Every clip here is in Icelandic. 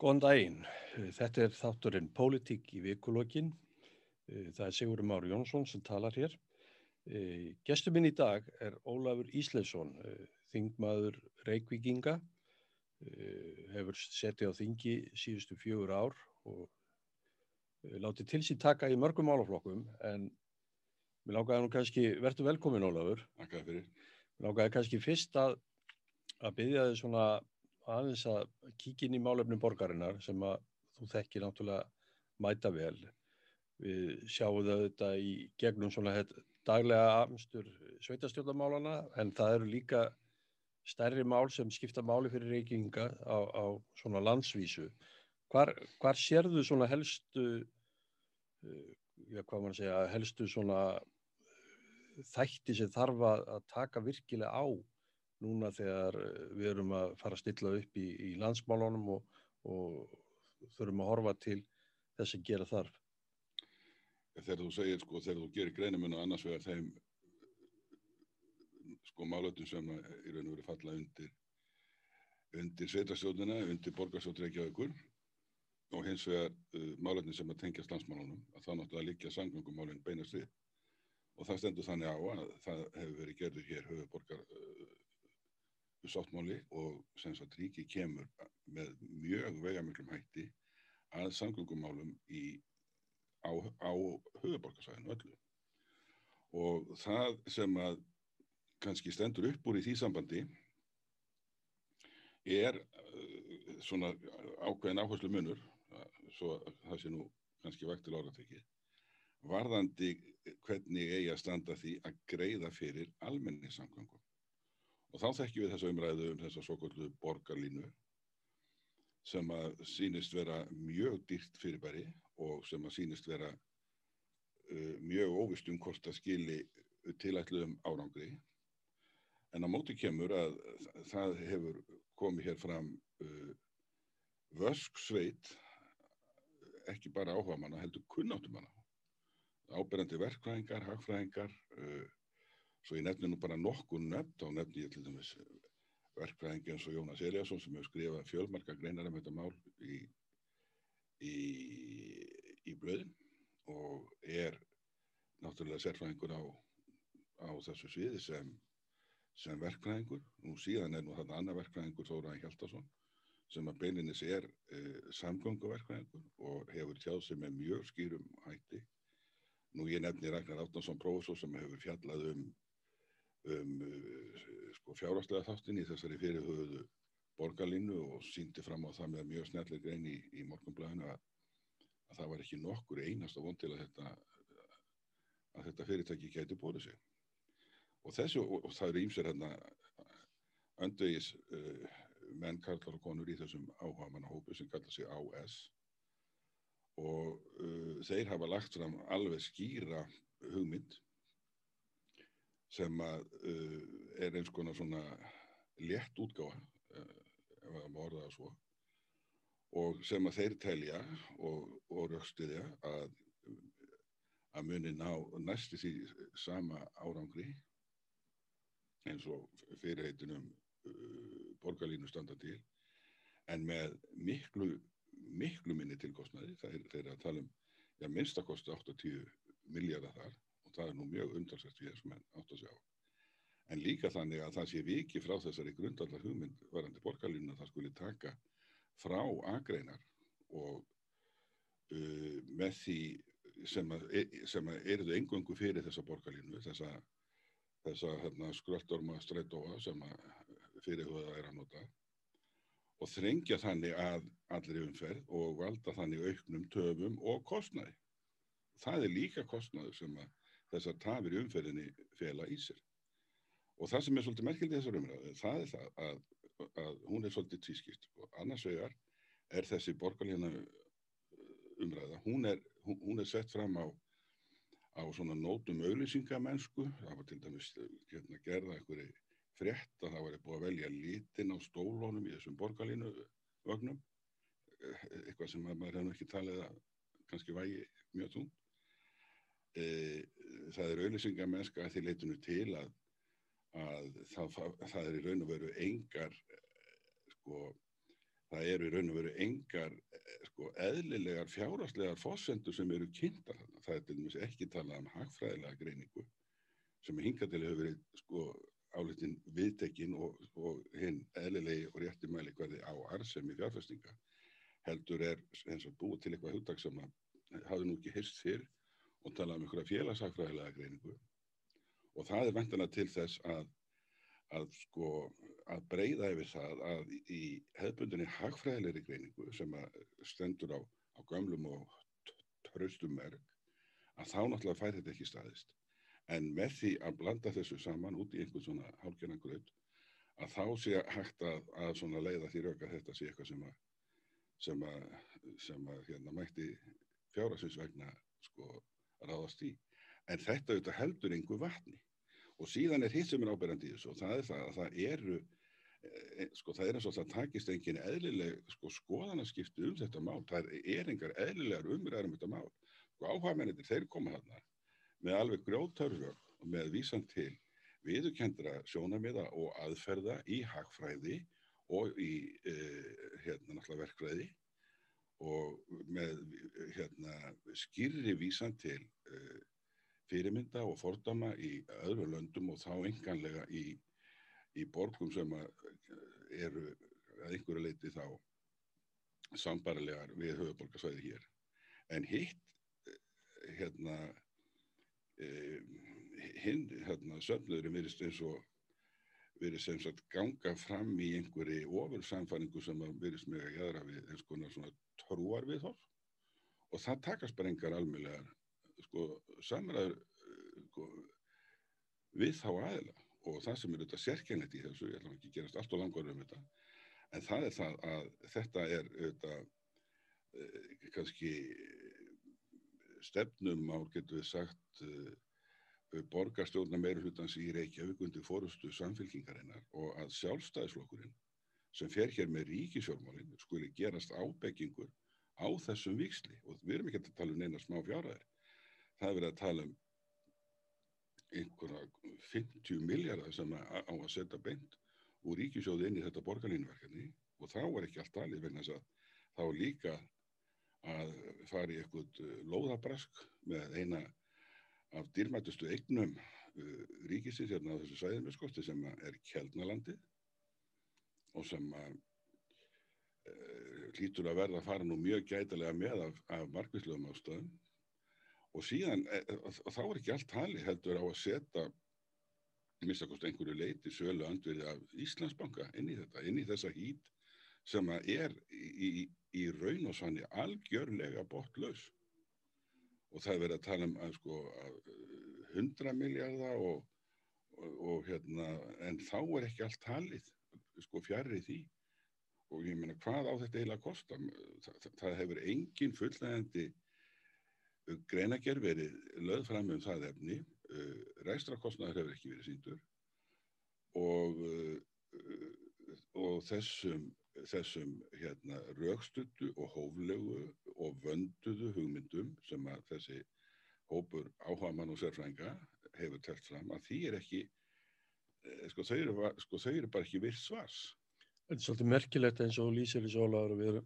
Góðan daginn. Þetta er þátturinn Pólitík í vikulokkin. Það er Sigur Mári Jónsson sem talar hér. Gestur minn í dag er Ólafur Ísleifsson, þingmaður Reykvíkinga, hefur setið á þingi síðustu fjögur ár og látið til sín taka í mörgum málaflokkum en lákaði nú kannski, verður velkomin Ólafur. Takk fyrir. Mér lákaði kannski fyrst að, að byggja þið svona aðeins að kíkja inn í málefnum borgarinnar sem að þú þekkir náttúrulega mæta vel. Við sjáum það þetta í gegnum svona þetta daglega amstur sveitastjórnamálana en það eru líka stærri mál sem skipta máli fyrir reykinga á, á svona landsvísu. Hvar, hvar sérðu svona helstu, já hvað mann segja, helstu svona þætti sem þarf að taka virkilega á núna þegar við erum að fara að stilla upp í, í landsmálunum og, og þurfum að horfa til þess að gera þarf. Þegar þú segir, sko, þegar þú gerir greinum og annars vegar þeim sko málöfnum sem í raun og veru falla undir undir sveitarstjórnina, undir borgarstjórn Reykjavíkur og hins vegar uh, málöfnum sem að tengjast landsmálunum að það náttúrulega líka sangangumálinn beinast við og það stendur þannig á að það hefur verið gerður hér uh, sáttmáli og sem sagt ríki kemur með mjög vegamiklum hætti að samgöngumálum í, á, á höfuborgarsvæðinu öllu. Og það sem að kannski stendur upp úr í því sambandi er uh, svona ákveðin áherslu munur, svo það sé nú kannski vægt til áratekið, varðandi hvernig eigi að standa því að greiða fyrir almenningssamgöngum. Og þá þekkjum við þessa umræðu um þessa svo kallu borgarlínu sem að sínist vera mjög dýrt fyrirbæri og sem að sínist vera uh, mjög óvist um hvort að skili tilætluðum árangri. En á móti kemur að það hefur komið hér fram uh, vösk sveit, ekki bara áhuga manna, heldur kunnáttum manna. Áberandi verkfræðingar, hagfræðingar, uh, Svo ég nefni nú bara nokkur nefn, þá nefni ég til dæmis verkfræðingi eins og Jónas Eliasson sem hefur skrifað fjölmarka greinar um þetta mál í, í, í blöðin og er náttúrulega sérfræðingur á, á þessu sviði sem, sem verkfræðingur. Nú síðan er nú þarna annar verkfræðingur Þóraði Hjaldarsson sem að beininis er eh, samgönguverkfræðingur og hefur tjáð sem er mjög skýrum hætti. Nú ég nefni Ragnar Átnarsson prófessor sem hefur fjallað um um sko, fjárhastlega þáttin í þessari fyrirhauðu borgarlínu og síndi fram á það með mjög snjallir grein í, í morgunblæðinu að, að það var ekki nokkur einasta von til að þetta, að þetta fyrirtæki gæti bórið sig. Og þessu, og, og það eru ímser hérna öndvegis uh, menn, karlar og konur í þessum áhuga mannahópu sem kallar sig AS og uh, þeir hafa lagt fram alveg skýra hugmynd sem að uh, er eins konar svona létt útgáfa uh, ef það má orða það svo. Og sem að þeir telja og, og raukstiðja að að muni ná næstu því sama árangri eins og fyrirheitinum uh, borgarlínu standa til en með miklu miklu minni tilkostnaði. Það er, er að tala um já, minnstakosti 80 miljardar þar og það er nú mjög undarsett við þessum enn átt að sjá. En líka þannig að það sé viki frá þessari grundallar hugmynd varandi borgarlínuna það skuli taka frá agreinar og uh, með því sem að, e, sem að eruðu engöngu fyrir þessa borgarlínu, þessa, þessa hérna, skröldorma strætóa sem fyrirhugaða er að nota og þrengja þannig að allir umferð og valda þannig auknum töfum og kostnæði. Það er líka kostnæður sem að þessar tafir í umferðinni fela í sér. Og það sem er svolítið merkildið þessar umræðu, það er það að, að hún er svolítið tvískipt. Og annars vegar er þessi borgarlíðna umræða, hún er, hún, hún er sett fram á, á svona nótum auðlýsingamennsku, það var til dæmis hérna, gerða einhverju frétt að það var búið að velja litin á stólónum í þessum borgarlínu vögnum, eitthvað sem maður hefði ekki talið að kannski vægi mjög tún. E, það er auðlýsingamennska að því leitinu til að, að það, það er í raun og veru engar sko, það eru í raun og veru engar sko, eðlilegar fjáraslegar fósendur sem eru kynntar þarna. Það er til dæmis ekki talað um hagfræðilega greiningu sem hingað til hefur verið sko, álitin viðtekinn og, og hinn eðlilegi og rétti mæli hverði á arðsemi fjárfestinga heldur er eins og búið til eitthvað hugdag sem hafði nú ekki hyrst fyrr og talað um einhverja félagsagfræðilega greiningu. Og það er vantana til þess að, að, sko, að breyða yfir það að í hefðbundinni hagfræðilegri greiningu sem stendur á, á gömlum og tröstum merk að þá náttúrulega fær þetta ekki staðist. En með því að blanda þessu saman út í einhvern svona gröð að þá sé hægt að, að leiða því rauk að þetta sé eitthvað sem að sem að, sem að hérna, mætti fjárasins vegna sko, ráðast í. En þetta auðvitað heldur einhver vatni. Og síðan er hitt sem er ábyrgandi í þessu og það er það að það eru e, sko það er eins og það takist engin eðlileg sko skoðanaskipti um þetta mál, það er engar eðlilegar umræðar um þetta mál. Og áhagmennir þeir koma þarna með alveg grjóttörfjörg og með vísan til viðukendra sjónamiða og aðferða í hagfræði og í uh, hérna náttúrulega verkræði og með hérna skýrri vísan til uh, fyrirmynda og fordama í öðru löndum og þá enganlega í, í borgum sem eru að einhverju leiti þá sambarilegar við höfuborgarsvæði hér. En hitt hérna hinn hérna söfnöðurinn verist eins og verið sem sagt ganga fram í einhverju ofursamfæringu sem verist með að gæðra við eins konar svona trúar við þór og það takast bara engar almjölegar sko samræður sko, við þá aðila. Og það sem er auðvitað sérkennett í þessu, ég ætla ekki að gerast allt og langar um þetta, en það er það að þetta er auðvitað eh, kannski stefnum á, getur við sagt, eh, borgarstjórna meira hlutans í Reykjavík undir fórustu samfélkingarinnar og að sjálfstæðisflokkurinn sem fer hér með ríkisjórnmálinn skuli gerast ábyggingur á þessum viksli og við erum ekki að tala um neina smá fjárhæðir. Það er verið að tala um einhverja 50 miljardar sem á að setja beint úr ríkisjóði inn í þetta borgarlínverkefni og þá er ekki allt talið vegna þess að þá líka að fara í eitthvað uh, lóðabrask með eina af dýrmætustu eignum uh, ríkisins hérna á þessu sæðinverskosti sem er Kjeldnalandi og sem að uh, hlýtur að verða að fara nú mjög gætilega með af, af markvísluðum ástöðum og síðan e, e, og þá er ekki allt tali heldur á að setja minnstakost einhverju leiti sölu andverði af Íslandsbanka inn í þetta, inn í þessa hít sem að er í, í, í raun og sann algjörlega bortlaus og það er verið að tala um að sko að 100 miljardar og, og, og hérna en þá er ekki allt talið sko fjarrið því. Og ég meina hvað á þetta eiginlega kosta? Það, það, það hefur engin fullnægandi greinagerð verið löð fram um það efni, uh, ræstrakostnaður hefur ekki verið síndur og, uh, og þessum, þessum hérna, raukstuttu og hóflegu og vönduðu hugmyndum sem að þessi hópur áhuga mann og sérfrænga hefur telt fram að því er ekki, eh, sko þau eru, sko, þau eru bara ekki virt svars. Þetta er svolítið merkilegt eins og Líseli Sólaður við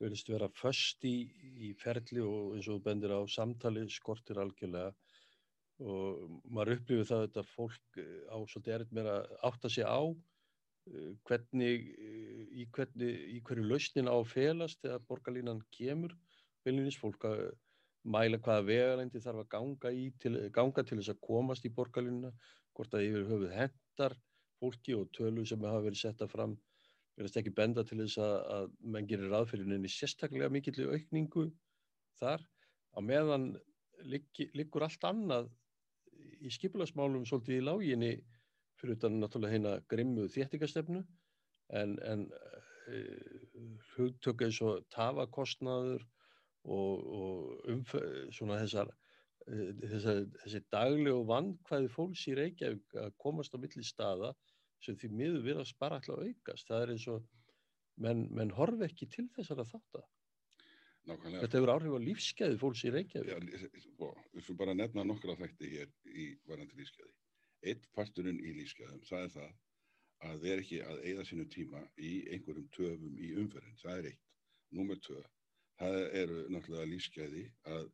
verðist vera först í, í ferli og eins og bendir á samtali skortir algjörlega og maður upplifir það að fólk eh, á svolítið erinn meira átt að sé á hvernig eh, í, hvernig, í hverju lausnin á felast þegar borgarlínan kemur. Viljumins fólk að mæla hvaða vegalændi þarf að ganga, til, ganga til þess að komast í borgarlínuna hvort að yfir höfuð hendar fólki og tölu sem hafa verið setta fram verðast ekki benda til þess að, að menn gerir raðfyrirninni sérstaklega mikill aukningu þar. Á meðan liggur allt annað í skipilagsmálum svolítið í láginni fyrir utan náttúrulega heina grimmu þéttikastefnu en, en uh, hugtök eins og tafakostnaður og, og umf, svona þessar uh, þessar, þessi dagleg og vannkvæði fólks í Reykjavík að komast á milli staða sem því miður við að spara alltaf aukast. Það er eins og menn, menn horfi ekki til þessara þátt að. Nákvæmlega. Þetta hefur áhrif á lífskeiði fólks í Reykjavík. Já, sko, við fyrir bara að nefna nokkra þætti hér í varandi lífskeiði. Eitt parturinn í lífskeiðum, það er það að vera ekki að eigða sínum tíma í einhverjum töfum í umferðin, það er eitt. Númer tvö, það eru náttúrulega lífsgæði að,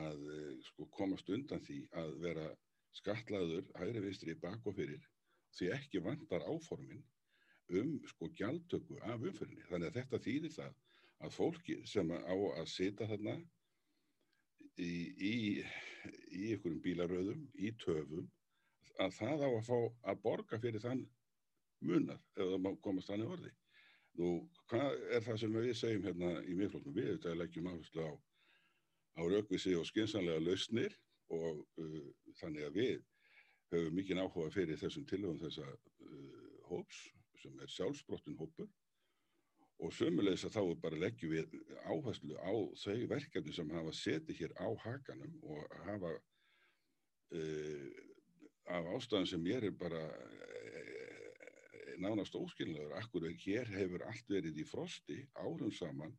að eh, sko, komast undan því að vera skatlaður hægri vinstri bak og fyrir því ekki vantar áformin um sko gjaldtöku af umferðinni. Þannig að þetta þýðir það að fólki sem á að sita þarna í, í, í einhverjum bílaröðum, í töfum, að það á að fá að borga fyrir þann munar eða það má komast þannig orði. Nú, hvað er það sem við segjum hérna í miðfloknum? Við þetta leggjum áherslu á, á raukvísi og skynsanlega lausnir og uh, þannig að við höfum mikið áhuga fyrir þessum tilhugum þessa uh, hóps sem er sjálfsbrottin hópur og sömulegis að þá bara leggjum við áherslu á þau verkefni sem hafa setið hér á hakanum og hafa uh, af ástæðan sem ég er bara nánast óskilnaður, akkur hér hefur allt verið í frosti árum saman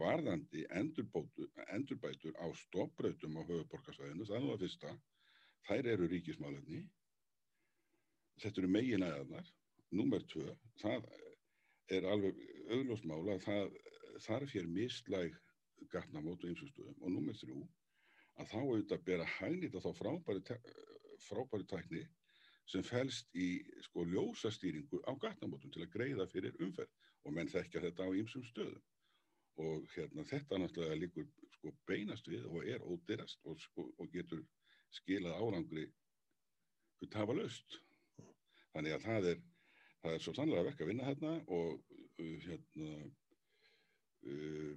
varðandi endurbætur á stopprautum á höfuborgarsvæðinu, nú að fyrsta, þær eru ríkismálinni, þetta eru meginæðarnar, nummer tvö, það er alveg auglósmála að það þarf hér mislæg gatnamót og ymsustöðum og nummer þrjú, að þá auðvitað bera hægnita þá frábæri, frábæri tækni sem fælst í sko ljósastýringu á gatnamótum til að greiða fyrir umferð. Og menn þekkja þetta á ýmsum stöðum. Og hérna þetta náttúrulega líkur sko beinast við og er ódyrast og, sko, og getur skilað árangri út hafa löst þannig að það er það er svo sannlega vekk að vinna hérna og uh, hérna uh,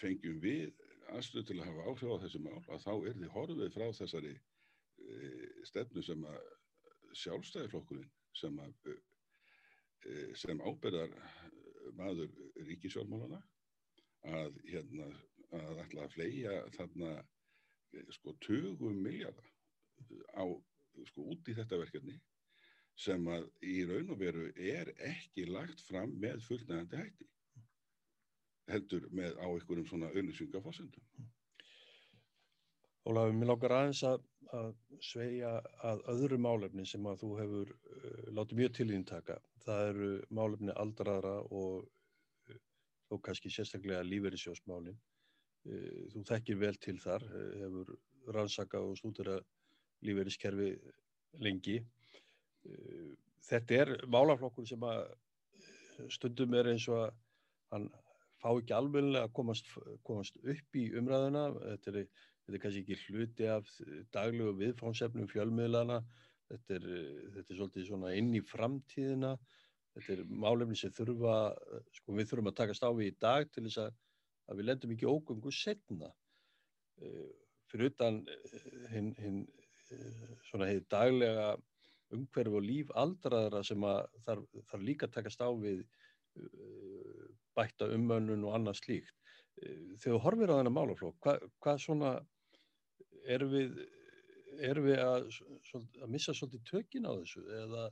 fengjum við aðstöð til að hafa áhrif á þessu mál að þá er því horfið frá þessari stefnu sem að sjálfstæðiflokkurinn sem að eh, sem ábyrðar maður ríkisjálfmálana að hérna að ætla að fleia þarna eh, sko 20 miljardar á sko út í þetta verkefni sem að í raun og veru er ekki lagt fram með fullnægandi hætti heldur með á einhverjum svona auðlýsingafásendum Ólafur, mér lákar aðeins að, að sveia að öðru málefni sem að þú hefur uh, látið mjög til íntaka. Það eru málefni aldraðra og uh, þó kannski sérstaklega lífeyrisjósmálin. Uh, þú þekkir vel til þar, hefur rannsakað og stútur að lífeyriskerfi lengi. Þetta er málaflokkur sem að stundum er eins og að hann fá ekki alveg að komast, komast upp í umræðuna. Þetta er þetta er kannski ekki hluti af daglegu viðfánsefnum fjölmiðlana, þetta er, þetta er svolítið svona inn í framtíðina, þetta er málefni sem þurfa, sko við þurfum að takast á við í dag til þess að, að við lendum ekki ógöngu setna. Uh, fyrir utan hinn hin, uh, svona hefur daglega umhverf og líf aldraðara sem að þarf, þarf líka að við uh, bætta umönnun og annað slíkt. Þegar þú horfir á þennan málaflokk, hvað hva svona erum við, erum við að, að missa svolítið tökin á þessu eða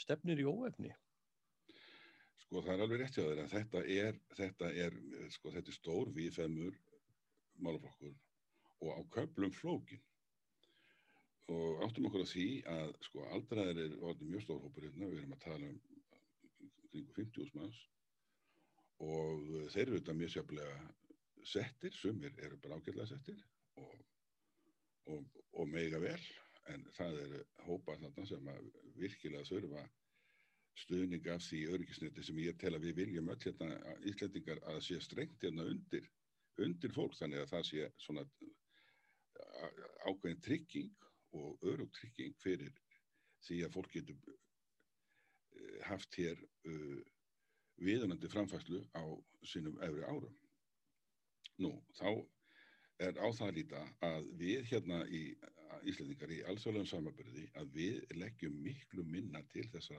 stefnir í óefni? Sko það er alveg rétti á þeirra. Þetta er, þetta er, sko þetta er stór viðfemur málaflokkur og á köplum flókin. Og áttum okkur á því að sko aldraðir er orðið mjög stór hópur hérna, við erum að tala um kringu 50 manns og þeir eru þetta mjög sjáflega settir, sumir eru bara ágjörlega settir og og, og meiga vel en það eru hópar þarna sem virkilega þurfa stuðning af því örgisniti sem ég tel að við viljum öll hérna íslendingar að sé strengt hérna undir, undir fólk þannig að það sé svona ákveðin trygging og örug trygging fyrir því að fólk getur eh, haft hér uh, viðunandi framfæslu á sínum efri árum. Nú, þá er á það að líta að við hérna í Íslandingar í allsvæðlegum samanbyrði að við leggjum miklu minna til þessa,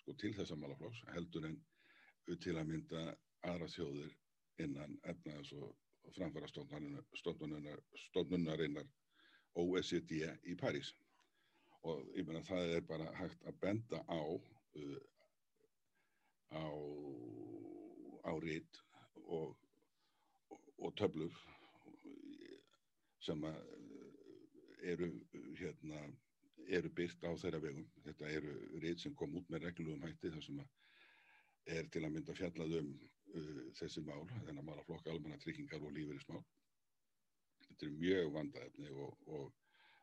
sko, til þessa málaflóks heldur en til að mynda aðra þjóður innan efnaðs og framfæra stofnunarinnar OECD í París. Og ég meina það er bara hægt að benda á uh, á á rít og, og töflur sem eh, eru hérna eru byrt á þeirra vegum. Þetta eru reyð sem kom út með reglum hætti þar sem er til að mynda fjallað um uh, þessi mál, þennan málaflokk almanna tryggingar og lífeyrismál. Þetta er mjög vandaefni og, og,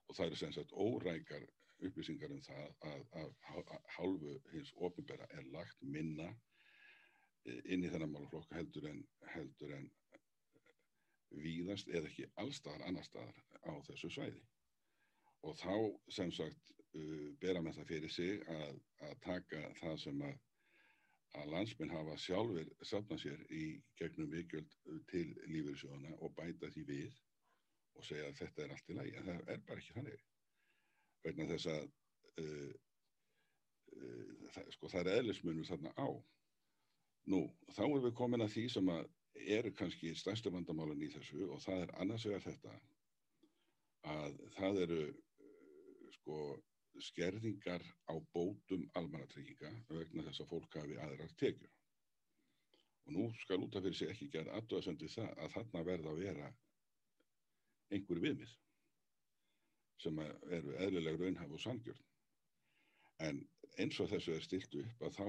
og það eru sem sagt órækar upplýsingar um það að, að, að hálfu hins ofinbæra er lagt minna eh, inn í þennan málaflokk heldur en, heldur en víðast eða ekki allstaðar annar staðar á þessu svæði. Og þá sem sagt uh, bera með það fyrir sig að, að taka það sem að, að landsminn hafa sjálfur safnað sér í gegnum vikjöld til lífyrsjóðana og bæta því við og segja að þetta er allt í lagi. En það er bara ekki þannig. Vegna þess að uh, uh, það, sko, það er eðlismunum þarna á. Nú þá erum við komin að því sem að eru kannski stærstu vandamálun í þessu og það er annars vegar þetta að það eru sko skerðingar á bótum almanatrygginga vegna þess að fólk hafi aðrar tekjur. Og nú skal út af fyrir sig ekki gera aðdóðasönd við það að þarna verða að vera einhver viðmið sem eru eðlileg raunhaf og sangjörn. En eins og þessu er stilt upp að þá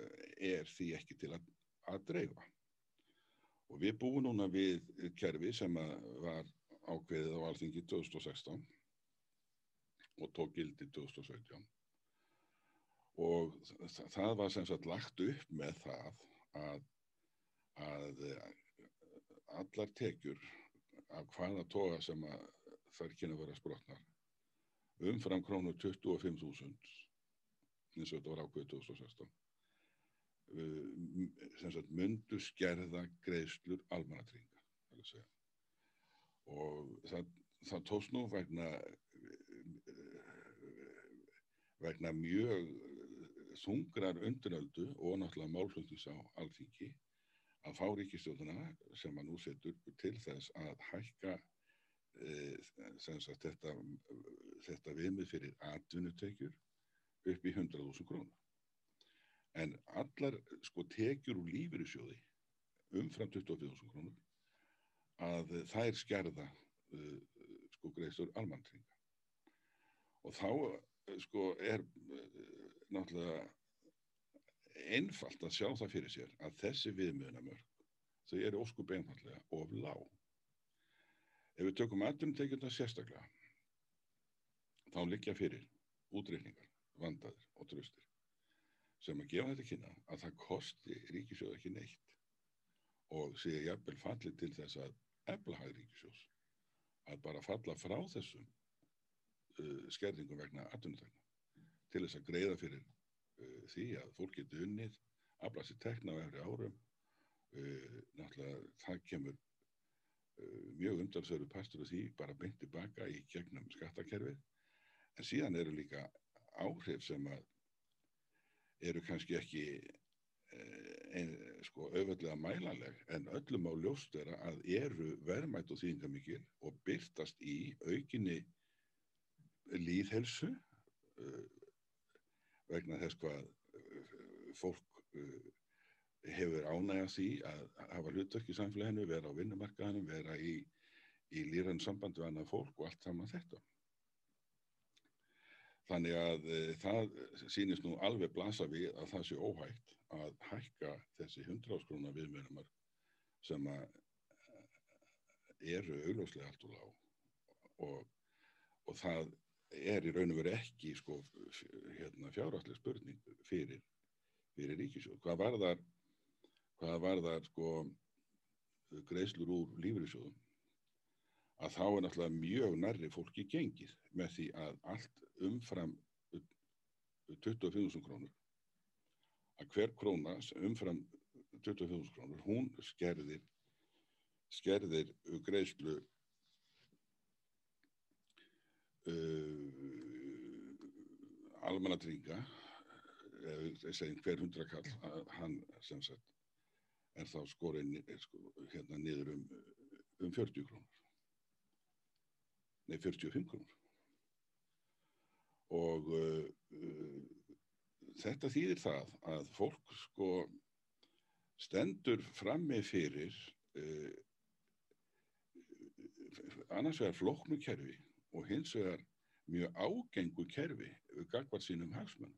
eh, er því ekki til að, að dreifa. Og við búum núna við kerfi sem var ákveðið á alþingi 2016 og tók gildi 2017 og það var sem sagt lagt upp með það að, að allar tekjur af hvaða toga sem þær kynna vera sprotnar umfram krónu 25.000 eins og þetta var ákveðið 2016 sagt myndu skerða greiðslur almanatringa og það, það tóst nú vegna vegna mjög þungrar unduröldu og náttúrulega málflutnings á alþingi að fá ríkistjóðuna sem að nú setur til þess að hækka e, sagt, þetta, þetta viðmið fyrir atvinnutekjur upp í 100.000 krónur en allar sko tekjur úr lífyrirsjóði umfram 24.000 krónur að þær skerða uh, sko greiðstur almantringa og þá uh, sko er uh, náttúrulega einfalt að sjá það fyrir sér að þessi viðmjöðnamörk þau eru óskup einfallega of lág. Ef við tökum aðdunum tekjurna sérstaklega þá liggja fyrir útreikningar, vandaður og tröstir sem að gefa þetta kynna að það kosti ríkisjóð ekki neitt og sé jafnvel fallið til þess að eflahag ríkisjós að bara falla frá þessum uh, skerðingum vegna aðtunutækna til þess að greiða fyrir uh, því að fólk getur unnið aflað sér tekna á efri árum uh, náttúrulega það kemur uh, mjög umdalsöru pastur og því bara beint tilbaka í gegnum skattakerfið. En síðan eru líka áhrif sem að eru kannski ekki eh, ein, sko auðvitað mælanleg en öllum á ljóst er að eru verðmætt og þýðingamikil og byrtast í aukinni líðhelsu uh, vegna þess hvað uh, fólk uh, hefur ánægja því að hafa hlutverk í samfélaginu, vera á vinnumarkaðinu, vera í, í líran samband við annað fólk og allt saman þetta. Þannig að e, það sýnist nú alveg blasa við að það sé óhægt að hækka þessi 100 áskrona viðmjörnumar sem að eh, eru augljóslega allt og lág og, og það er í raun og veru ekki sko, hérna, fjárhastlega spurning fyrir, fyrir ríkisjóð. Hvað var þar, hvað var þar sko, greiðslur úr lífriðsjóðum? Að þá er náttúrulega mjög nærri fólki gengið með því að allt umfram 25.000 krónur. Að hver króna umfram 25.000 krónur hún skerðir skerðir greiðslu uh, eða segjum hver hundra kall hann sem sagt er þá skorinn sko, hérna niður um, um 40 krónur nei 45 krónur og uh, uh, þetta þýðir það að fólk sko stendur frammi fyrir uh, annars vegar flóknu kerfi og hins vegar mjög ágengu kerfi gagvar sínum hagsmunum.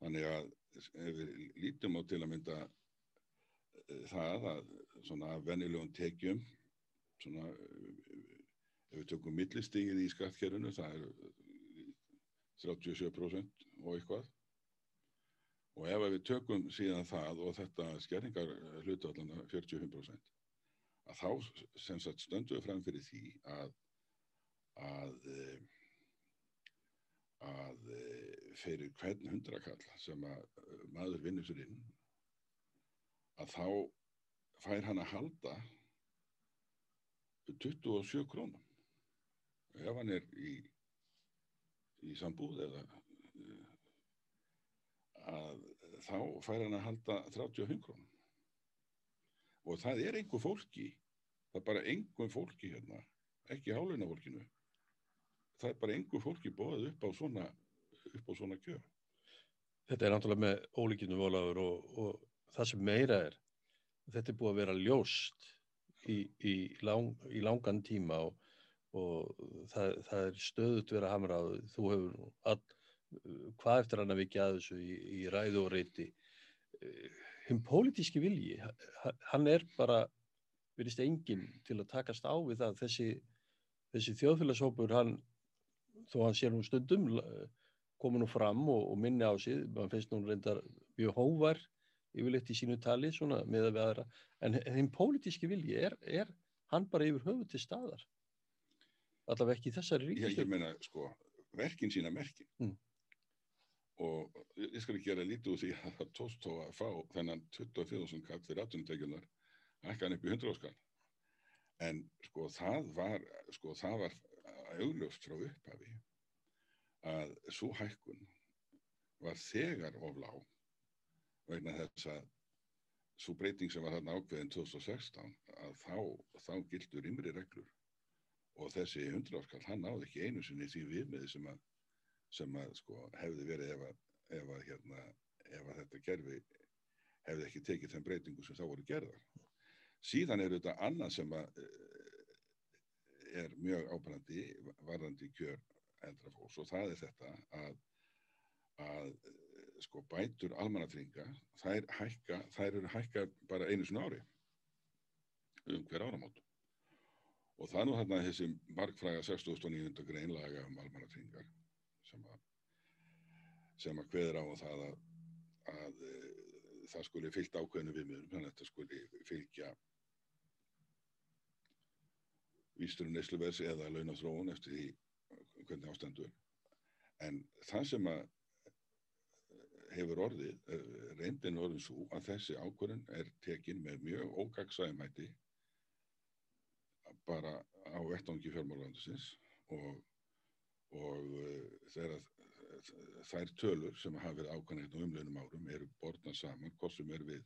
Þannig að ef við lítum á til að mynda uh, það að svona vennilegum tekjum, svona uh, ef við tökum millistigið í skattkerfinu, það er 37% og eitthvað. Og ef við tökum síðan það og þetta skerningar hlutallana 45%, að þá sem sagt stöndu við fram fyrir því að að að fyrir hvern hundrakall sem að maður vinnur sér inn að þá fær hann að halda 27 krónum ef hann er í í sambúð eða að þá fær hann að halda 35 krónum. Og það er einhver fólki það er bara einhver fólki hérna ekki háluna fólkinu það er bara einhver fólki bóðið upp á svona upp á svona kjör. Þetta er náttúrulega með ólíkinu volaður og, og það sem meira er þetta er búið að vera ljóst í, í, lang, í langan tíma og, og það, það er stöðut verið að hamra þú hefur all, hvað eftir hann að vikja að þessu í, í ræðu og reyti hinn pólitíski vilji hann er bara verist enginn til að takast á við það. Þessi, þessi þjóðfélagshópur hann þó hann sé nú stundum komið nú fram og, og minni á sig mann finnst nú reyndar mjög hóvar yfirleitt í sínu tali svona við en hinn pólitíski vilji er, er hann bara yfir höfu til staðar allaveg ekki þessari ríkistjórn ég, meina sko verkin sína merkin mm. og ég skal ekki gera lítið úr því að það tóst þó að fá þennan 24.000 kall fyrir aðtunumtækjunar hækkan upp í 100 áskal en sko það var sko það var augljóst frá upphafi að svo hækkun var þegar oflá vegna þess að svo breyting sem var þarna ákveðin 2016 að þá, þá gildur ymri reglur og þessi hundrafskall hann náði ekki einu sinni því viðmiði sem að, sem að sko, hefði verið ef að, ef að, hérna, ef að þetta gerfi hefði ekki tekið þeim breytingu sem þá voru gerðar. Síðan er þetta annað sem að er mjög ábærandi varðandi kjör eldra fólks og það er þetta að, að sko bætur almanatringa þær hækka, þær eru hækka bara einu svona ári um hver áramót og það nú hérna þessi markfræga 6900 greinlaga um almanatringar sem að að hveður á það að, að það skuli fyllt ákveðinu viðmiðum þannig að þetta skuli fylgja vísturinn neysluversi eða launathróun eftir því hvernig ástandur en það sem að hefur orðið reyndin orðið svo að þessi ákvörðin er tekin með mjög ógagsæðumæti bara á vettangi fjármálandisins og, og þegar þær tölur sem hafa verið ákvæmlega á umlunum árum eru borðnað saman hvort sem er við,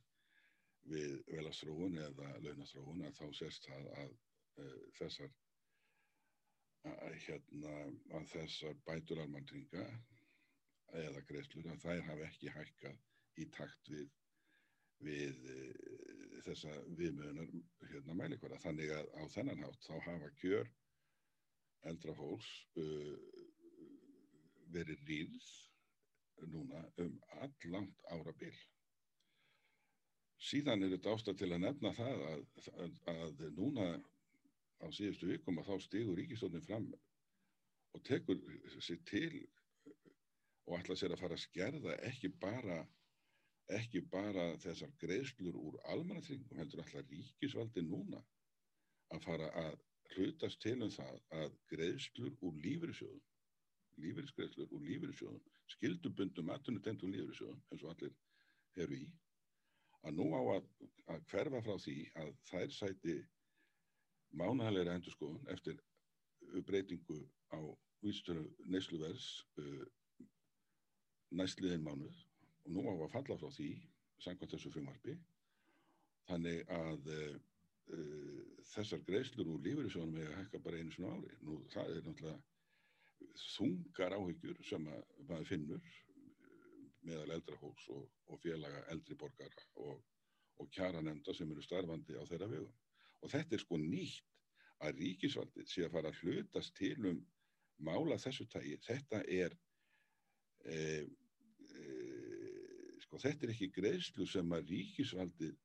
við velastróun eða launastróun að þá sérst það að uh, þessar að, hérna, að þessar bætur almantringa eða greiðslur að þær hafa ekki hækkað í takt við, við þessa viðmöðunar hérna, mælikvara. Þannig að á þennan hátt þá hafa kjör eldra fólks uh, verið rýð núna um allangt ára bil. Síðan er þetta ástæð til að nefna það að, að, að núna á síðustu vikum að þá stigur ríkistónin fram og tekur sér til og ætla sér að fara að skerða ekki bara, ekki bara þessar greiðslur úr almannatringum heldur alltaf ríkisvaldi núna að fara að hlutast til um það að greiðslur úr lífyrirsjóðum, lífyrisgreiðslur úr lífyrirsjóðum, skildubundum aðtunutendum lífyrirsjóðum eins og allir eru í, að nú á að, að hverfa frá því að þær sæti mánaðalega endurskoðun eftir breytingu á vístöru neysluverðs uh, næstliðin mánuð og nú á að falla frá því samkvæmt þessu frumvarfi þannig að uh, uh, þessar greiðslur úr lífeyrisjónum að hekka bara einu svona ári. Nú það er náttúrulega þungar áhyggjur sem að maður finnur meðal eldra hóks og, og félaga eldri borgara og, og kjara nefnda sem eru starfandi á þeirra vegum. Og þetta er sko nýtt að ríkisvaldið sé að fara að hlutast til um mála þessu tægi, þetta er e, e, sko þetta er ekki greiðslu sem að ríkisvaldið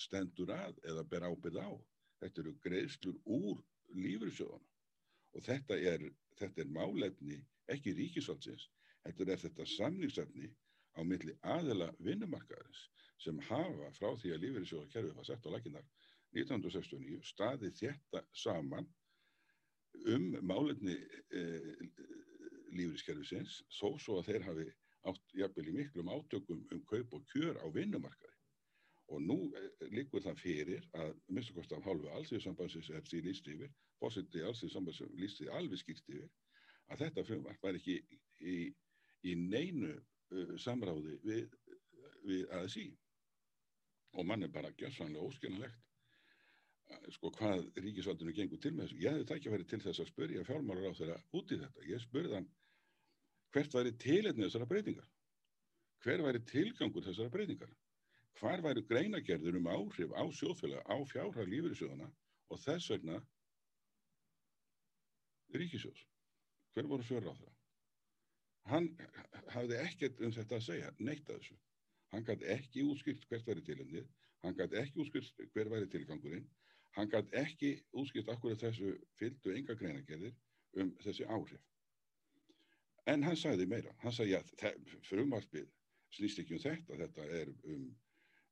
stendur að eða ber ábyrð á. Þetta eru greiðslur úr lífriðsjóðana og þetta er, þetta er málefni ekki ríkisvaldsins, þetta er þetta samningsefni á milli aðela vinnumarkaðarins sem hafa frá því að lífriðsjóða kerfið var sett á laginnar 1969 staði þetta saman um málefni eh, lífriðskerfisins þó svo að þeir hafi átt jafnvel í miklum átökum um kaup og kjör á vinnumarkaði og nú eh, líkur það fyrir að minnst okkar af hálfu allsíðsambansins er því líst yfir, fórseti allsíðsambansins líst því alveg skýrt yfir að þetta frumvarp var ekki í, í, í neinu uh, samráði við, við ASI og mann er bara gjössanlega óskiljanlegt sko hvað ríkisvaldunum gengur til með þessu. Ég hefði það ekki verið til þess að spurja fjármálar á þeirra út í þetta. Ég spurði hann hvert væri tiletnið þessara breytingar? Hver væri tilgangur þessara breytingar? Hvar væri greinagerður um áhrif á sjóðfélag, á fjárhag lífyrirsjóðana og þess vegna ríkisjóðs? Hver voru svör á það? Hann hafði ekkert um þetta að segja, neitt að þessu. Hann gæti ekki útskilt hvert væri tiletnið, hann gæti ekki útskilt hver væri tilgangurinn Hann gæti ekki útskipt akkur þessu fylgdu enga greinagerðir um þessi áhrif. En hann sagði meira. Hann sagði að frumarspil snýst ekki um þetta. Þetta er um,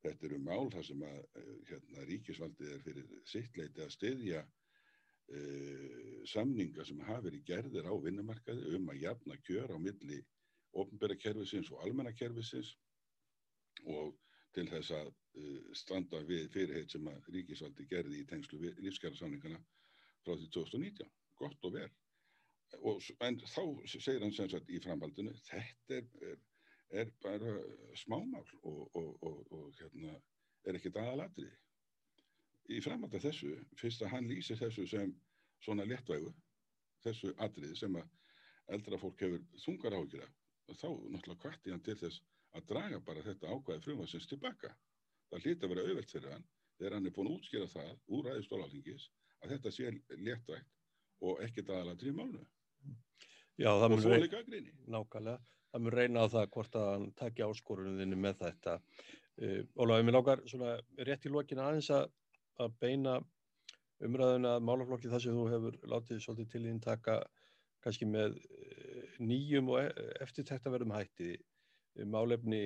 þetta er um mál þar sem að eh, hérna, ríkisvaldið er fyrir sittleiti að styðja uh, samninga sem hafi verið gerðir á vinnumarkaði um að jafna kjör á milli ofnbæra kervisins og almenna kervisins og til þess að uh, standa við fyrirheit sem að ríkisvaldi gerði í tengslu lífskjærasamningana frá því 2019. Gott og vel. Og, en þá segir hann sem sagt í framhaldinu þetta er, er, er bara smámál og, og, og hérna, er ekkit aðalatriði. Í framhaldi þessu, fyrst að hann lýsir þessu sem svona léttvægu, þessu atriði sem að eldra fólk hefur þungar ágjur af, þá náttúrulega kvarti hann til þess að draga bara þetta ákvæði frumarsins tilbaka. Það hlýtti að vera auðvelt fyrir hann þegar hann er búin að útskýra það úr ræðistólalingis að þetta sé léttvægt og ekkert aðalatri í mánu. Já, það mun reyna, nákvæmlega, það mun reyna á það hvort að hann takja áskoruninni með þetta. Uh, Ólaður, mér lákar svona rétt í lokina aðeins að, að beina umræðuna málaflokki þar sem þú hefur látið svolítið til þín taka kannski með uh, nýjum og e, eftirtæktaverðum hætti málefni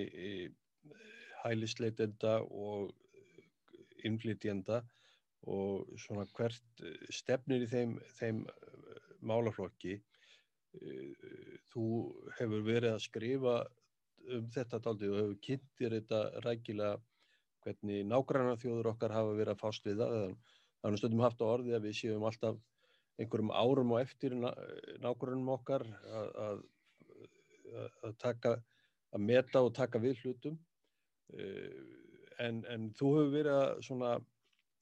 hælisleitenda og innflytjenda og svona hvert stefnir í þeim, þeim málaflokki þú hefur verið að skrifa um þetta daldið og hefur kynntir þetta rækilega hvernig nágrannar þjóður okkar hafa verið að fást við það. Þannig stundum haft á orði að við séum alltaf einhverjum árum og eftir nágrannum okkar að, að, að taka að meta og taka við hlutum. Eh, en, en þú hefur verið að svona,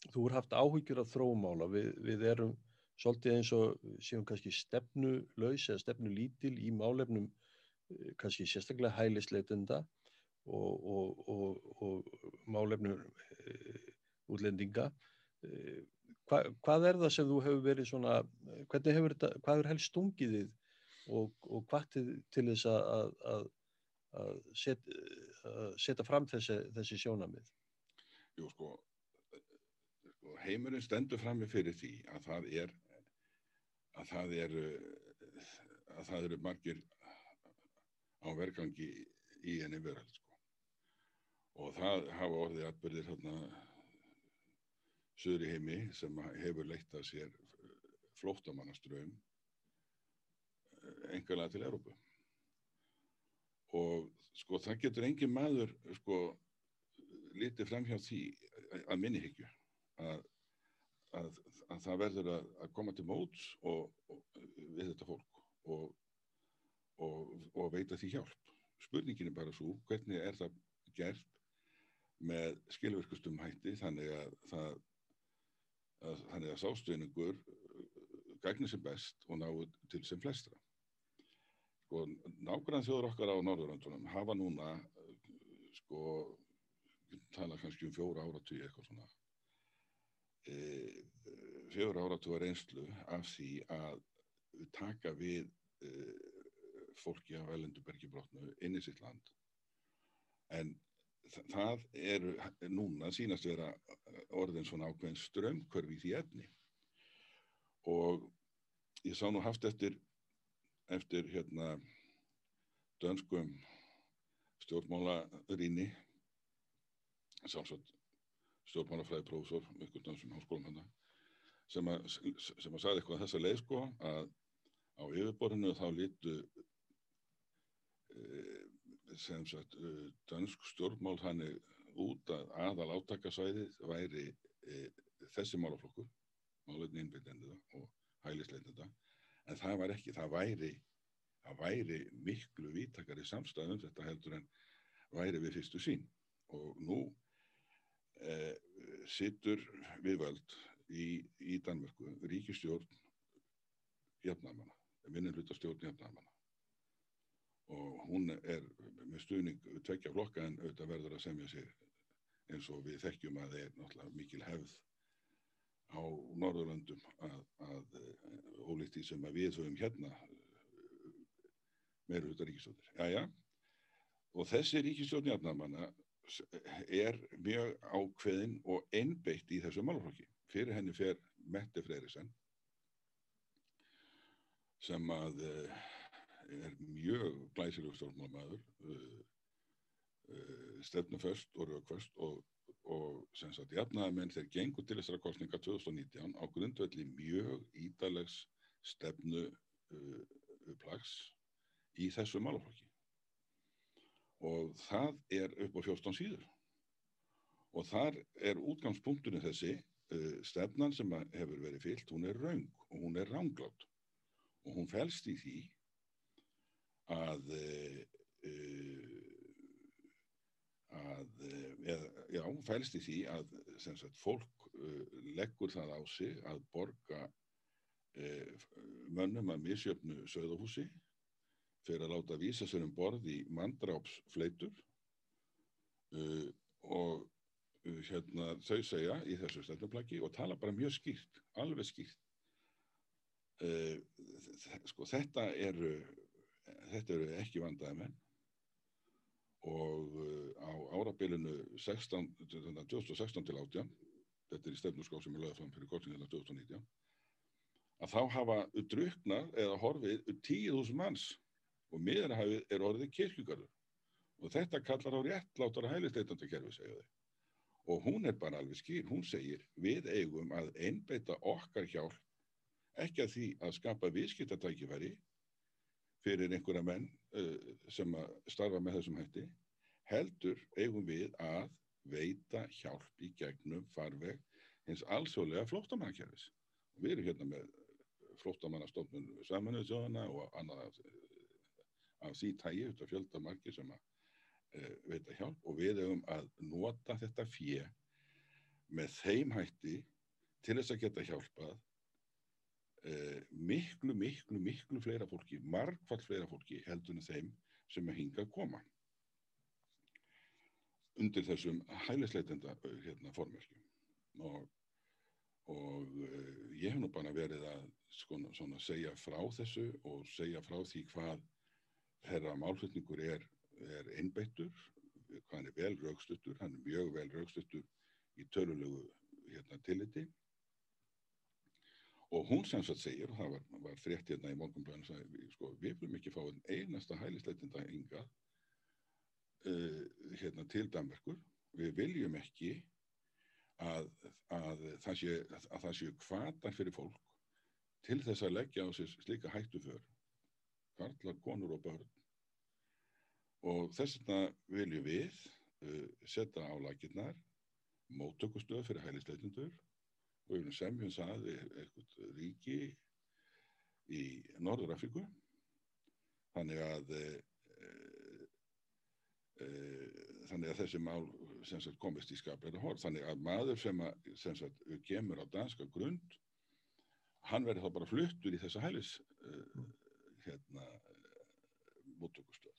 þú hefur haft áhyggjur af þróumála, við, við erum svolítið eins og séum kannski stefnulaus eða stefnulítil í málefnum eh, kannski sérstaklega hælisleitenda og, og, og, og málefnum e, útlendinga e, hva, hvað er það sem þú hefur verið svona, hvernig hefur þetta, hvað er helst stungið þið og hvað til, til þess að, að að set, setja fram þessi, þessi sjónamið? Jú sko heimurinn stendur fram með fyrir því að það er að það eru að það eru margir á verkangi í enni veröld sko. og það hafa orðið atbyrðir hérna söður í heimi sem hefur leitt að sér flóttamannaströym engalega til Európu og sko það getur engin maður sko litið fram hjá því að minnihyggju að, að, að það verður að, að koma til móts og, og, við þetta fólk og, og veita því hjálp. Spurningin er bara svo hvernig er það gert með skilverkustum hætti þannig að það þannig að sástuðningur gagnir sem best og náðu til sem flestra sko nákvæmlega þjóður okkar á Norðurlandunum hafa núna sko tala kannski um fjóra áratug eitthvað svona e, fjóra áratug reynslu af því að taka við uh, fólki af Elendubergi brotnu inn í sitt land. En það eru núna sínast vera orðin svona ákveðin strömmkörfi í því efni. Og ég sá nú haft eftir eftir hérna dönskum stjórnmálarinni sjálfsagt stjórnmálafræði prófessor ykkur dansum háskólum hann sem að, sem að sagði eitthvað þessa leið sko að á yfirborðinu þá lítu e, sem sagt uh, dansk stjórnmál þannig út að aðal átakasvæðið væri e, þessi málaflokkur málefni innbyrðendida og hælisleitenda en það var ekki, það væri það væri miklu vítakari samstæðum þetta heldur en væri við fyrstu sín og nú e, sittur við völd í, í Danmörku. Ríkistjórn jafnamanna, minnulutastjórn jafnamanna og hún er með stuðning tvekja flokka en auðvitað verður að semja sér eins og við þekkjum að það er náttúrulega mikil hefð á Norðurlandum að, að ólíkt því sem við höfum hérna meira hluta ríkistjóðir. Jæja, og þessi ríkistjóðn jafnamanna er mjög ákveðin og einbeitt í þessu málflokki. Fyrir henni fer Mette Freyriðsen sem að er mjög glæsileg stjórnmálamaður uh, uh, stefnuföst og raukvöst og, og sem sagt jafnaðamenn þeir gengur til þessara kostninga 2019 á grundvelli mjög ídalegs stefnu uh, plags í þessu málaflokki og það er upp á 14 síður. Og þar er útgangspunktunni þessi stefnan sem hefur verið fyllt, hún er raung og hún er ránglátt og hún fælst í því að uh, að eða, já, fælst í því að sagt, fólk uh, leggur það á sig að borga uh, mönnum að misjöfnu söðahúsi fyrir að láta vísa sér um borð í mandrápsfleitur og hérna þau segja í þessu stefnuplaki og tala bara mjög skýrt, alveg skýrt. Sko þetta eru þetta eru ekki vandaði menn. Og uh, á árabilinu 16, 2016 til 18 þetta er í stefnurskó sem er lögð fram fyrir kortingina 2019 að þá hafa druknað eða horfið 10.000 manns og miðurhafið er orðið kirkjugarður. Og þetta kallar á réttlátara hælisteitandi kerfi segja þau. Og hún er bara alveg skýr, hún segir við eigum að einbeita okkar hjálp ekki að því að skapa viðskiptatækifæri fyrir einhverja menn uh, sem að starfa með þessum hætti heldur eigum við að veita hjálp í gegnum farveg hins alþjóðlega flóttamannakerfis. Við erum hérna með flóttamannastofnun samanuðu þjóðana og annað af, því tægi út af fjöldamarki sem að uh, veita hjálp og við eigum að nota þetta fjö með þeim hætti til þess að geta hjálpað eh, miklu, miklu, miklu fleira fólki, margfald fleira fólki heldur en þeim sem er hingað koma. Undir þessum hælisleitenda eh, hérna, formverkjum og, og eh, ég hef nú bara verið að skona, svona, segja frá þessu og segja frá því hvað herra málflutningur er, er einbeittur, hann er vel raukstuttur, hann er mjög vel raukstuttur í törulegu hérna, tilliti. Og hún sem sagt segir, og það var, var frétt hérna í morgunblöðinu, sagði, sko, við viljum ekki fá einn einasta hælisleitinda ynga uh, hérna til Danmerkur, við viljum ekki að, að það séu sé kvatar fyrir fólk til þess að leggja á sér slíka hættu för, karlar, konur og börn. Og þess vegna viljum við uh, setja á lakirnar móttökustöð fyrir hælisleitindur og við semjum það eitthvað ríki í Norður Afríku þannig að e, e, þannig að þessi mál sagt, komist í skapleira hórn þannig að maður sem, að, sem sagt, kemur á danska grund hann verður þá bara fluttur í þessa hælis e, hérna móttökustöð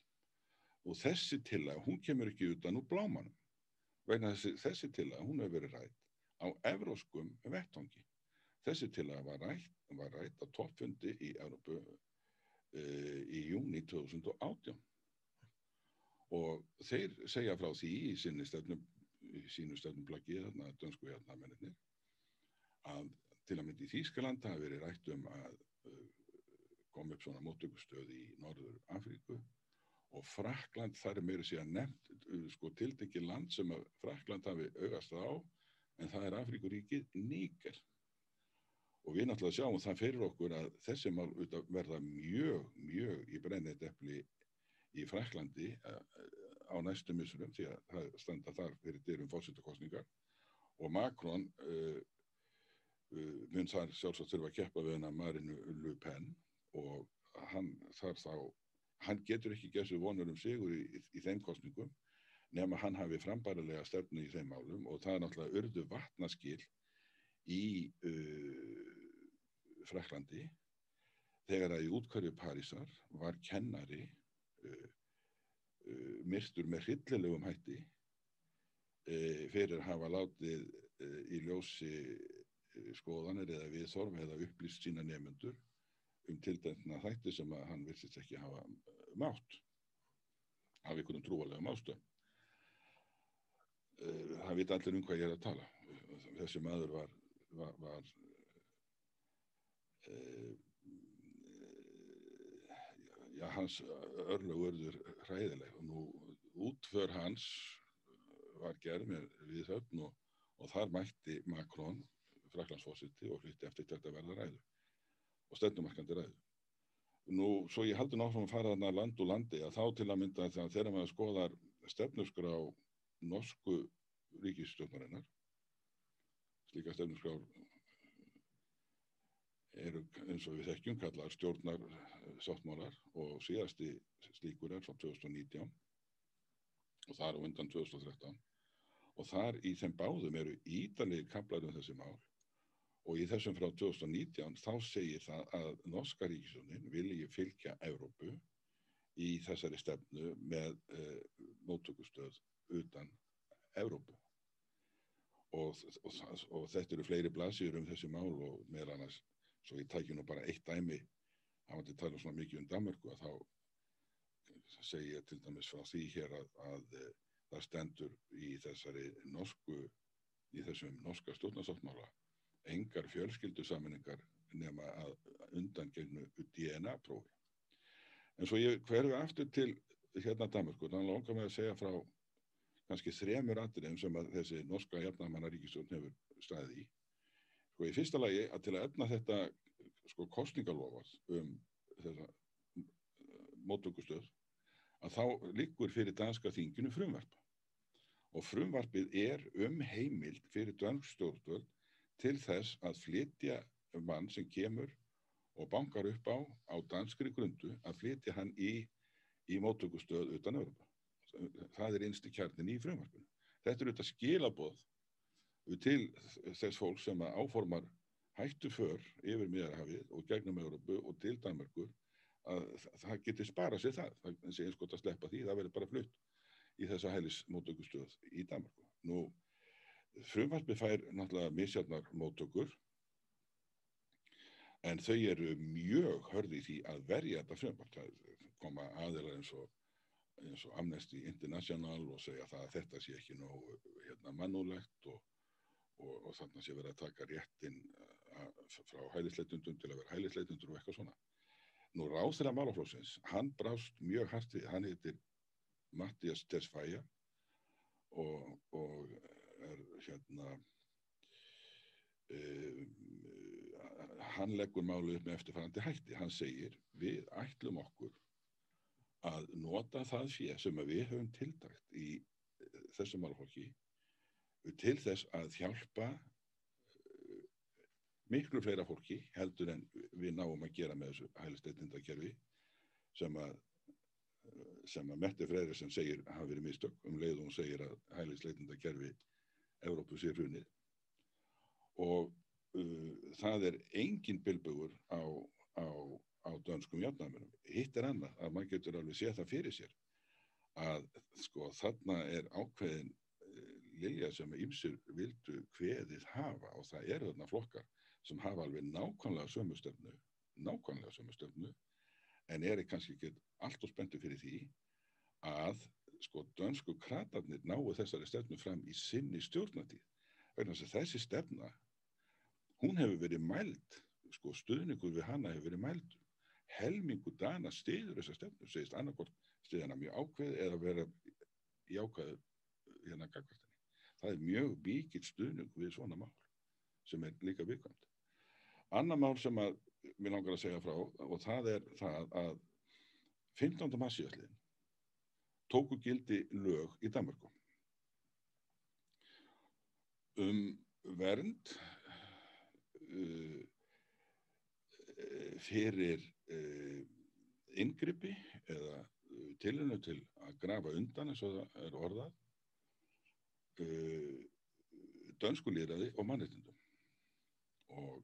og þessi til að hún kemur ekki utan úr blámanum vegna þessi, þessi til að hún hefur verið rætt á evróskum vettangi. þessi til að var rætt, var rætt á toppfundi í Európu uh, í júni 2018 og þeir segja frá því í sinni stefnum sínu stefnumplaggi þarna dönsku menninir að til að myndi í Þýskaland hafi verið rætt um að uh, koma upp svona móttökustöð í Norður Afríku og Frakland þar er meira síðan nefnt uh, sko tildekki land sem að Frakland hafi augast á en það er Afríkuríkið Níker og við náttúrulega sjáum það fyrir okkur að þessi mál verða mjög, mjög í brennið eppli í Fraklandi uh, á næstu missurum því að það standa þar fyrir dyrum fórsettakostningar og Macron uh, uh, mun þar sjálfsagt þurfa að keppa við hennar Marinu Le Pen og hann þar þá hann getur ekki gessu vonur um sigur í, í, þeim kostningum nema hann hafi frambærilega stefnu í þeim málum og það er náttúrulega urdu vatnaskil í uh, Fraklandi þegar að í útkvæðu Parísar var kennari uh, uh, myrstur með hryllilegum hætti uh, fyrir að hafa látið uh, í ljósi uh, skoðanir eða viðþorf eða upplýst sína nefnendur um tildendna þætti sem að hann virðist ekki hafa mátt af einhvern trúalegum ástöðum. Það veit allir um hvað ég er að tala. Þessi maður var, var, var uh, já, hans örlög örður hræðileg og nú útför hans var gerð með viðhöfn og, og þar mætti Macron fraklandsfósiti og hluti eftir þetta verða ræðu og stefnumarkandi ræðu. Nú, svo ég haldi náttúrulega að fara þarna land og landi að þá til að mynda þegar maður skoðar stefnusgrá norsku ríkisstjórnarinnar slíka stefnusgrá eru eins og við þekkjum kallar stjórnar sáttmálar og síðasti slíkur er frá 2019 og það er á undan 2013 og þar í þeim báðum eru ídalegir kaplar um þessi mál og í þessum frá 2019 þá segir það að norska ríkisjónin vilji fylgja Evrópu í þessari stefnu með uh, móttökustöð utan Evrópu. Og, og, og þetta eru fleiri blasir um þessi mál og meðal annars svo ég tækja nú bara eitt dæmi hafandi tala svona mikið um Danmarku að þá segi ég til dæmis frá því hér að, að uh, það stendur í þessari norsku í þessum norska stjórnarsáttmála engar fjölskyldu saminningar nema að undangegnu DNA-prófi. En svo ég hverfi aftur til hérna Danmarku, þannig langar mig að segja frá kannski þremur atriðum sem að þessi norska jafnamannaríkistjórn hefur staðið í. Sko í fyrsta lagi að til að efna þetta sko kostningalofað um þessa mótökustöð að þá liggur fyrir danska þinginu frumvarpa og frumvarpið er um heimild fyrir dansk stjórnvöld til þess að flytja mann sem kemur og bankar upp á á danskri grundu að flytja hann í, í móttökustöð utan Europa. Það er einstu kjarnin í frumvarpinu. Þetta er auðvitað skilaboð til þess fólk sem áformar hættu för yfir miðarhafið og gegnum Európu og til Danmarkur að það getur spara sér það. Það sé eins gott að sleppa því, það verður bara flutt í þessa hælis móttökustöð í Danmarku. Nú, frumvarpið fær náttúrulega misjarnar móttökur en þau eru mjög hörði í því að verja þetta frumvarp. Koma aðeila eins og, eins og Amnesty International og segja það að þetta sé ekki nógu hérna, mannulegt og, og, og þannig sé verið að taka réttin frá hælisleitundum til að vera hælisleitundur og eitthvað svona. Nú ráð þeirra málaflósins, hann brást mjög hartið, hann heitir Mattias Tesfaye og, og er hérna uh, hann leggur málu upp með eftirfærandi hætti. Hann segir við ætlum okkur að nota það fyrir sem við höfum tildagt í uh, þessu málfólki til þess að hjálpa uh, miklu fleira fólki heldur en við náum að gera með þessu hælisteitnindakerfi sem að sem að Mette Freyrir segir hafa verið mistök. Um leið og hún segir að hælisleitunda kerfi Evrópu sé hrunið og uh, það er engin bilbugur á, á, á dönskum jafnæðmennum. Hitt er annað að maður getur alveg séð það fyrir sér að sko þarna er ákveðin uh, lilja sem ímsir vildu hveðið hafa og það eru þarna flokkar sem hafa alveg nákvæmlega sömu stefnu, nákvæmlega sömu stefnu, en er kannski ekki allt og spenntu fyrir því að sko dönsku kratarnir náu þessari stefnu fram í sinni stjórnatíð. Þessi stefna, hún hefur verið mæld, sko stuðningur við hana hefur verið mæld. Helmingu dana stiður þessa stefnu, segist annarkort stiðana mjög ákveð eða vera í ákveðu hérna gagvartinni. Það er mjög bíkitt stuðning við svona mál sem er líka viðkvæmt. Anna mál sem að mér langar að segja frá og það er það að 15. massíðasliðin tóku gildi lög í Danmarku um vernd uh, fyrir uh, yngripi eða uh, tilinu til að grafa undan eins og það er orðað uh, dönskulýraði og mannreitindum og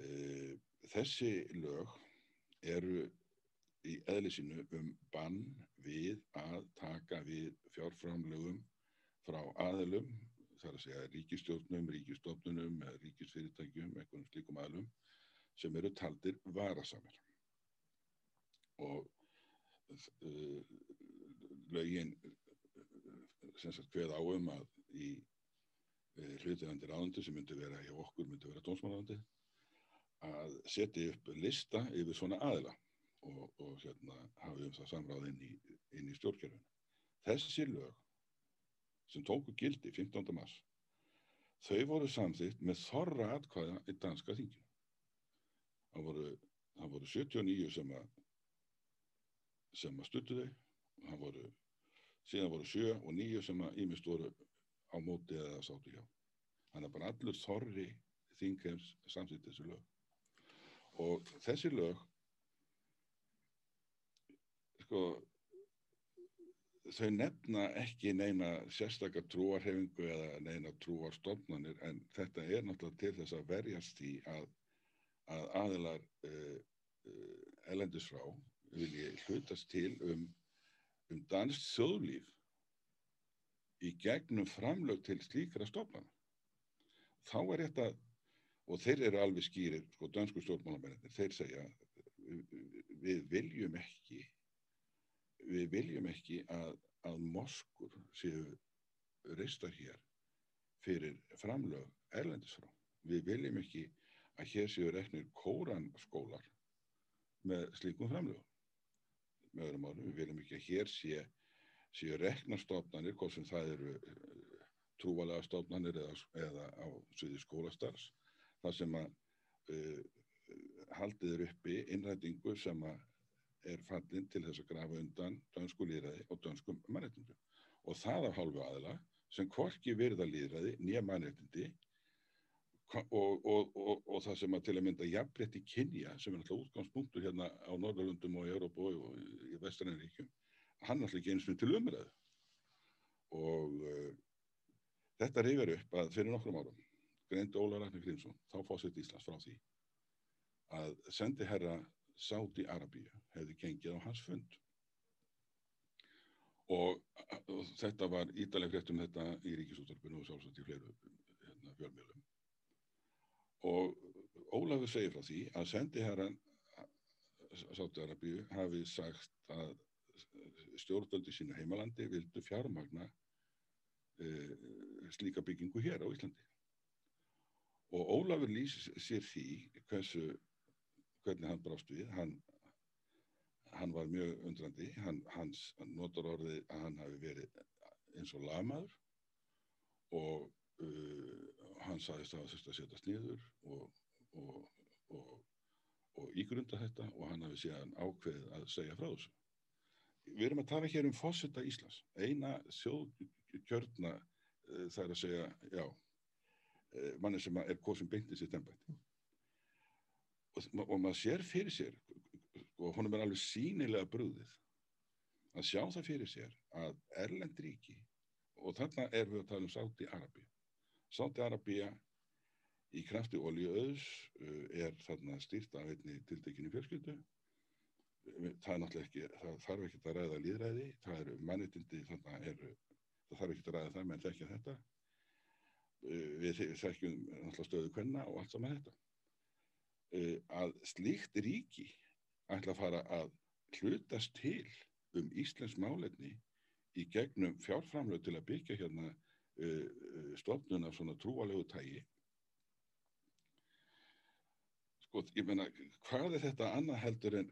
uh, þessi lög eru í eðlisínu um bann við að taka við fjárframlögum frá aðlum, þar að segja ríkistjórnum, ríkistofnunum ríkisfyrirtækjum, einhvern slíkum aðlum sem eru taldir varasamir. Og uh, lögin sem sagt hveð áum að í uh, hlutiðandi ráðandi sem myndi vera hjá okkur, myndi vera dómsmálaráðandi að setja upp lista yfir svona aðla og, og hérna hafi um það samráð inn í, inn í stjórnkerfinu. Þessi lög sem tóku gildi 15. mars, þau voru samþýtt með þorra atkvæða í danska þinginu. Það voru, það voru 79 sem að, sem að stuttu þau, það voru, síðan voru 7 og 9 sem að ímest voru á móti eða sáttu hjá. Þannig að bara allur þorri þingheims samþýtt þessu lög. Og þessi lög sko þau nefna ekki neina sérstakar trúarhefingu eða neina trúarstofnanir en þetta er náttúrulega til þess að verjast í að, að aðilar uh, uh, elendis frá vilji hlutast til um, um danst þjóðlíf í gegnum framlög til slíkra stofnana. Þá er þetta, og þeir eru alveg skýrir, sko, dansku stjórnmálamennir, þeir segja, við viljum ekki við viljum ekki að, að moskur séu reistar hér fyrir framlög erlendisfrá. Við viljum ekki að hér séu reknir kóranskólar með slíkum framlögum. Með öðrum árum, við viljum ekki að hér sé, séu reknarstofnanir, hvort sem það eru trúvalega stofnanir eða, eða á sviði skólastars, þar sem að uh, haldið er uppi innrætingu sem að er fallin til þess að grafa undan dönsku líðræði og dönskum mannreitindum. Og það af hálfu aðla sem hvorki virða líðræði nýja mannreitindi og, og, og, og það sem að til að mynda jafnbreytti kynja sem er alltaf útgangspunktur hérna á Norðalundum og í Európa og í Vestrænaríkjum, hann alltaf ekki eins og til umræðu. Og uh, þetta reyfur upp að fyrir nokkrum árum greindi Óla Ragnar Grímsson, þá fósitt Íslands frá því að sendi herra Sáti Arabíu hefði gengið á hans fund. Og, og þetta var ídaleg frétt um þetta í ríkisúttarpinu og sjálfsagt í fleiru hérna, fjölmjölum og Ólafur segir frá því að sendi herran Sáti Arabíu hafi sagt að stjórnvöldi sínu heimalandi vildu fjármagna e, slíka byggingu hér á Íslandi. Og Ólafur lýsir sér því hversu hvernig hann brást við hann, hann var mjög undrandi hann, hans notur orði að hann hafi verið eins og lamaður og uh, hann sagðist að það setjast niður og, og, og, og ígrunda þetta og hann hafi síðan ákveðið að segja frá þessu. Við erum að tala hér um fósita Íslands eina sjóðkjörna uh, það er að segja já uh, manni sem er kosum beintið sitt ennbætti og, og maður sér fyrir sér og honum er alveg sínilega brúðið að sjá það fyrir sér að Erlend ríki og þarna er við að tala um Sáti Arabíu Sáti Arabíu í krafti olíuöðs uh, er þarna stýrt af einni tiltekinni fjölskyldu. Það er náttúrulega ekki það þarf ekki að ræða líðræði það eru mannitindi þarna eru það þarf ekki að ræða það menn þekkja þetta. Uh, við þekkjum náttúrulega stöðu hvenna og allt saman þetta uh, að slíkt ríki ætla að fara að hlutast til um Íslands málefni í gegnum fjárframlög til að byggja hérna uh, stofnun af svona trúalegu tægi sko, ég menna hvað er þetta annað heldur en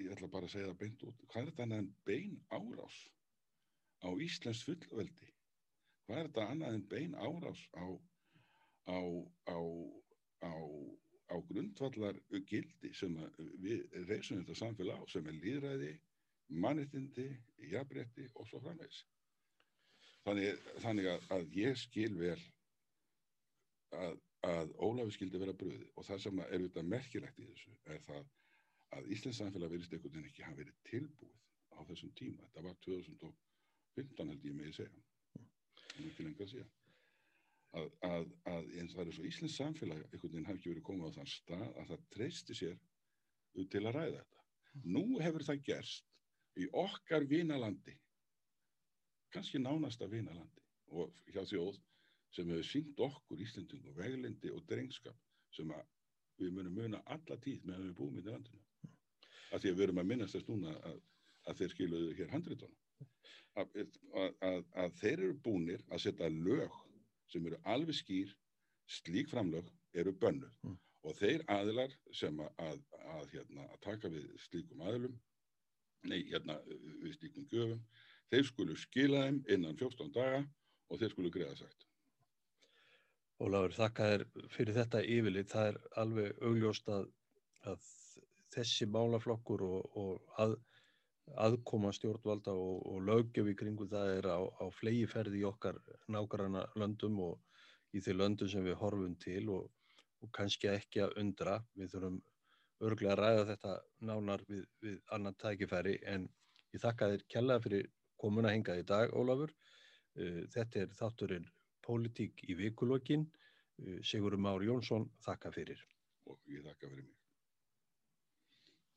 ég ætla bara að segja það beint út hvað er þetta annað en bein árás á Íslands fullveldi? Hvað er þetta annað en bein árás á á, á, á, á grundvallar gildi sem við reysum þetta samfélag á sem er líðræði, mannitindi jafnrétti og svo framvegs þannig, þannig að, að ég skil vel að, að Ólafi skildi vera bröði og það sem er auðvitað merkilegt í þessu er það að Íslands samfélag verist einhvern veginn ekki hafa verið tilbúið á þessum tíma. Þetta var 2015 held ég með að segja en ekki lengur að segja að, að, að eins og það er svo Íslands samfélag einhvern veginn hafi ekki verið komið á þann stað að það treysti sér til að ræða þetta. Nú hefur það gerst í okkar vinalandi kannski nánasta vinalandi og hjá þjóð sem hefur syngt okkur Íslandingum veglindi og drengskap sem við munum muna alla tíð meðan við búum í þetta landinu. Að því að við erum að minnast þess núna að, að þeir skiluðu hér handritunum. Að, að þeir eru búnir að setja lög sem eru alveg skýr slík framlög eru bönnu mm. og þeir aðilar sem að, að hérna, taka við slíkum aðilum nei, hérna við slíkum göfum þeir skulu skila þeim innan 14 daga og þeir skulu greiða sagt Ólafur, þakka þér fyrir þetta yfirlit. Það er alveg augljóst að, að þessi málaflokkur og, og að, aðkoma stjórnvalda og, og lögjöf í kringu það er á, á flegi ferði í okkar nákvæmna löndum og í þeir löndum sem við horfum til og, og kannski ekki að undra. Við þurfum örglega að ræða þetta nánar við, við annan tækifæri en ég þakka þér kjallaði fyrir komuna hingað í dag, Ólafur. Uh, þetta er þátturinn Pólitík í vikulokkin. Uh, Sigurum Már Jónsson, þakka fyrir. Og ég þakka fyrir mig.